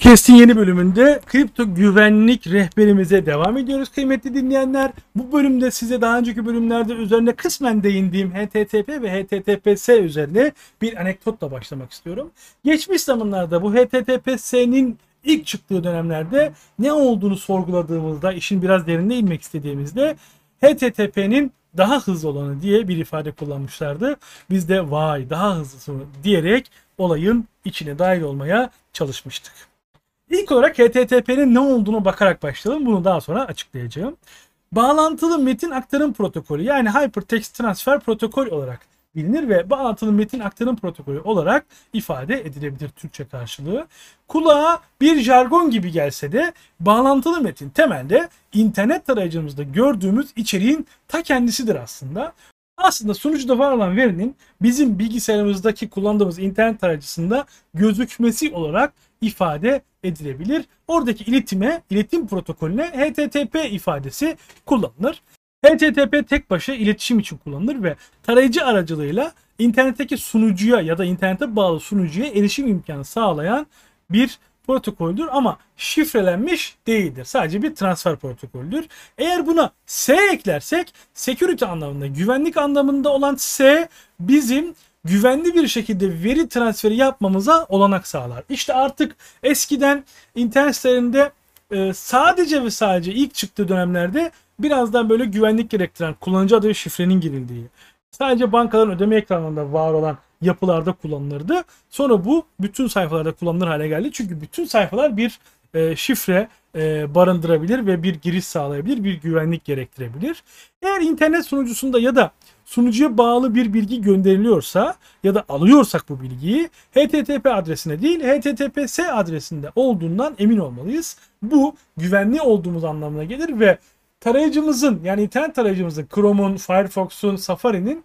CryptoCast'in yeni bölümünde kripto güvenlik rehberimize devam ediyoruz kıymetli dinleyenler. Bu bölümde size daha önceki bölümlerde üzerine kısmen değindiğim HTTP ve HTTPS üzerine bir anekdotla başlamak istiyorum. Geçmiş zamanlarda bu HTTPS'nin ilk çıktığı dönemlerde ne olduğunu sorguladığımızda, işin biraz derine inmek istediğimizde HTTP'nin daha hızlı olanı diye bir ifade kullanmışlardı. Biz de vay daha hızlısı diyerek olayın içine dahil olmaya çalışmıştık. İlk olarak HTTP'nin ne olduğunu bakarak başlayalım. Bunu daha sonra açıklayacağım. Bağlantılı metin aktarım protokolü yani Hypertext Transfer Protokol olarak bilinir ve bağlantılı metin aktarım protokolü olarak ifade edilebilir Türkçe karşılığı. Kulağa bir jargon gibi gelse de bağlantılı metin temelde internet tarayıcımızda gördüğümüz içeriğin ta kendisidir aslında. Aslında sunucuda var olan verinin bizim bilgisayarımızdaki kullandığımız internet tarayıcısında gözükmesi olarak ifade edilebilir. Oradaki iletime, iletim protokolüne HTTP ifadesi kullanılır. HTTP tek başına iletişim için kullanılır ve tarayıcı aracılığıyla internetteki sunucuya ya da internete bağlı sunucuya erişim imkanı sağlayan bir protokoldür ama şifrelenmiş değildir. Sadece bir transfer protokoldür. Eğer buna S eklersek security anlamında, güvenlik anlamında olan S bizim güvenli bir şekilde veri transferi yapmamıza olanak sağlar. İşte artık eskiden internet sitelerinde e, sadece ve sadece ilk çıktığı dönemlerde birazdan böyle güvenlik gerektiren kullanıcı adı ve şifrenin girildiği, sadece bankaların ödeme ekranlarında var olan yapılarda kullanılırdı. Sonra bu bütün sayfalarda kullanılır hale geldi. Çünkü bütün sayfalar bir e, şifre e, barındırabilir ve bir giriş sağlayabilir, bir güvenlik gerektirebilir. Eğer internet sunucusunda ya da sunucuya bağlı bir bilgi gönderiliyorsa ya da alıyorsak bu bilgiyi HTTP adresine değil HTTPS adresinde olduğundan emin olmalıyız. Bu güvenli olduğumuz anlamına gelir ve tarayıcımızın yani internet tarayıcımızın Chrome'un, Firefox'un, Safari'nin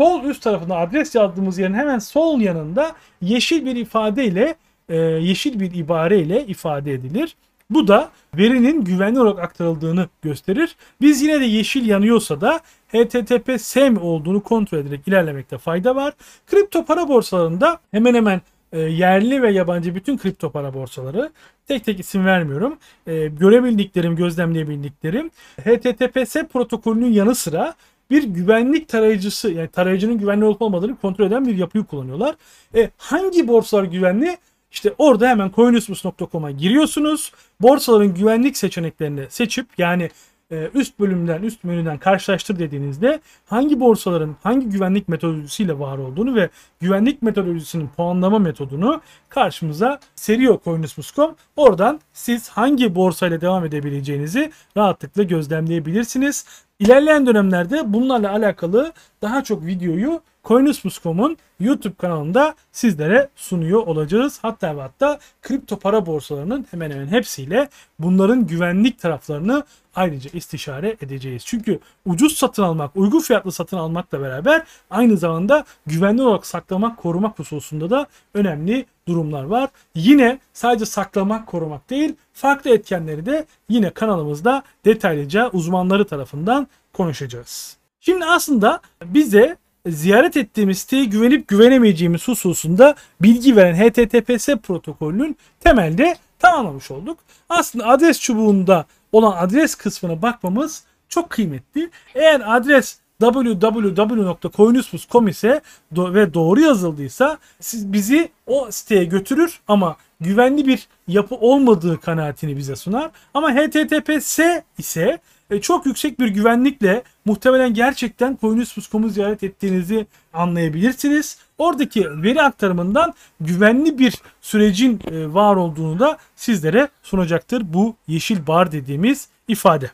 sol üst tarafında adres yazdığımız yerin hemen sol yanında yeşil bir ifadeyle e, yeşil bir ibare ile ifade edilir. Bu da verinin güvenli olarak aktarıldığını gösterir. Biz yine de yeşil yanıyorsa da HTTP SEM olduğunu kontrol ederek ilerlemekte fayda var. Kripto para borsalarında hemen hemen e, yerli ve yabancı bütün kripto para borsaları tek tek isim vermiyorum. E, görebildiklerim, gözlemleyebildiklerim HTTPS protokolünün yanı sıra bir güvenlik tarayıcısı yani tarayıcının güvenli olup olmadığını kontrol eden bir yapıyı kullanıyorlar. E, hangi borsalar güvenli? İşte orada hemen coinusmus.com'a giriyorsunuz. Borsaların güvenlik seçeneklerini seçip yani üst bölümden, üst menüden karşılaştır dediğinizde hangi borsaların hangi güvenlik metodolojisiyle var olduğunu ve güvenlik metodolojisinin puanlama metodunu karşımıza seriyor Coinusmus.com. Oradan siz hangi borsayla devam edebileceğinizi rahatlıkla gözlemleyebilirsiniz. İlerleyen dönemlerde bunlarla alakalı daha çok videoyu Coinusmus.com'un YouTube kanalında sizlere sunuyor olacağız. Hatta ve hatta kripto para borsalarının hemen hemen hepsiyle bunların güvenlik taraflarını ayrıca istişare edeceğiz. Çünkü ucuz satın almak, uygun fiyatlı satın almakla beraber aynı zamanda güvenli olarak saklamak, korumak hususunda da önemli durumlar var. Yine sadece saklamak, korumak değil, farklı etkenleri de yine kanalımızda detaylıca uzmanları tarafından konuşacağız. Şimdi aslında bize ziyaret ettiğimiz siteye güvenip güvenemeyeceğimiz hususunda bilgi veren HTTPS protokolünün temelde tamamlamış olduk. Aslında adres çubuğunda olan adres kısmına bakmamız çok kıymetli. Eğer adres www.coinusmus.com ise ve doğru yazıldıysa siz bizi o siteye götürür ama güvenli bir yapı olmadığı kanaatini bize sunar. Ama HTTPS ise e, çok yüksek bir güvenlikle muhtemelen gerçekten Coinusmus.com'u ziyaret ettiğinizi anlayabilirsiniz. Oradaki veri aktarımından güvenli bir sürecin e, var olduğunu da sizlere sunacaktır bu yeşil bar dediğimiz ifade.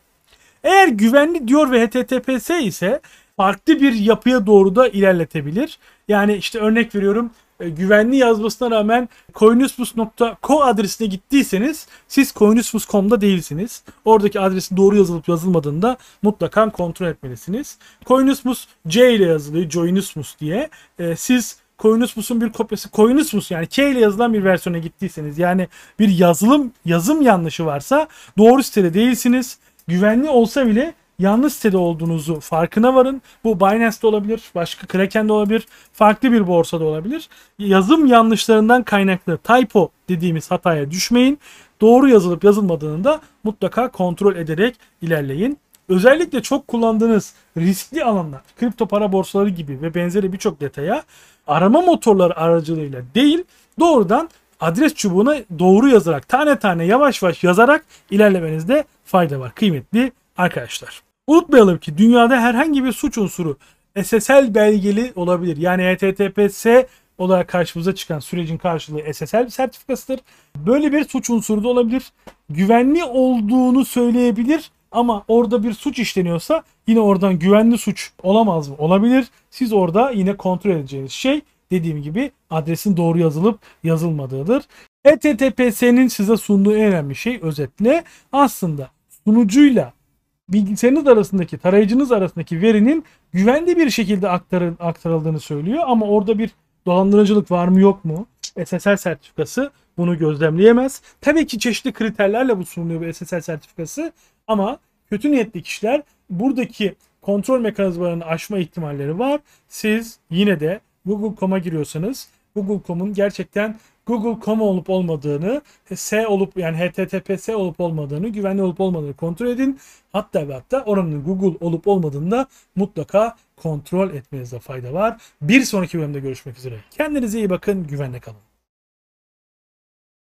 Eğer güvenli diyor ve HTTPS ise farklı bir yapıya doğru da ilerletebilir. Yani işte örnek veriyorum güvenli yazmasına rağmen coinusmus.co adresine gittiyseniz siz coinusmus.com'da değilsiniz. Oradaki adresin doğru yazılıp yazılmadığını da mutlaka kontrol etmelisiniz. Coinusmus C ile yazılıyor. Joinusmus diye. E, siz Coinusmus'un bir kopyası Coinusmus yani K ile yazılan bir versiyona gittiyseniz yani bir yazılım yazım yanlışı varsa doğru sitede değilsiniz. Güvenli olsa bile yanlış sitede olduğunuzu farkına varın. Bu Binance'de olabilir, başka Kraken'de olabilir, farklı bir borsada olabilir. Yazım yanlışlarından kaynaklı typo dediğimiz hataya düşmeyin. Doğru yazılıp yazılmadığını da mutlaka kontrol ederek ilerleyin. Özellikle çok kullandığınız riskli alanlar, kripto para borsaları gibi ve benzeri birçok detaya arama motorları aracılığıyla değil, doğrudan adres çubuğuna doğru yazarak, tane tane yavaş yavaş yazarak ilerlemenizde fayda var kıymetli arkadaşlar. Unutmayalım ki dünyada herhangi bir suç unsuru SSL belgeli olabilir. Yani HTTPS olarak karşımıza çıkan sürecin karşılığı SSL sertifikasıdır. Böyle bir suç unsuru da olabilir. Güvenli olduğunu söyleyebilir ama orada bir suç işleniyorsa yine oradan güvenli suç olamaz mı? Olabilir. Siz orada yine kontrol edeceğiniz şey dediğim gibi adresin doğru yazılıp yazılmadığıdır. HTTPS'nin size sunduğu en önemli şey özetle aslında sunucuyla bilgisayarınız arasındaki, tarayıcınız arasındaki verinin güvenli bir şekilde aktarı- aktarıldığını söylüyor. Ama orada bir dolandırıcılık var mı yok mu? SSL sertifikası bunu gözlemleyemez. Tabii ki çeşitli kriterlerle bu sunuluyor bu SSL sertifikası. Ama kötü niyetli kişiler buradaki kontrol mekanizmalarını aşma ihtimalleri var. Siz yine de Google.com'a giriyorsanız Google.com'un gerçekten Google.com olup olmadığını, S olup yani HTTPS olup olmadığını, güvenli olup olmadığını kontrol edin. Hatta ve hatta oranın Google olup olmadığını da mutlaka kontrol etmenizde fayda var. Bir sonraki bölümde görüşmek üzere. Kendinize iyi bakın, güvenle kalın.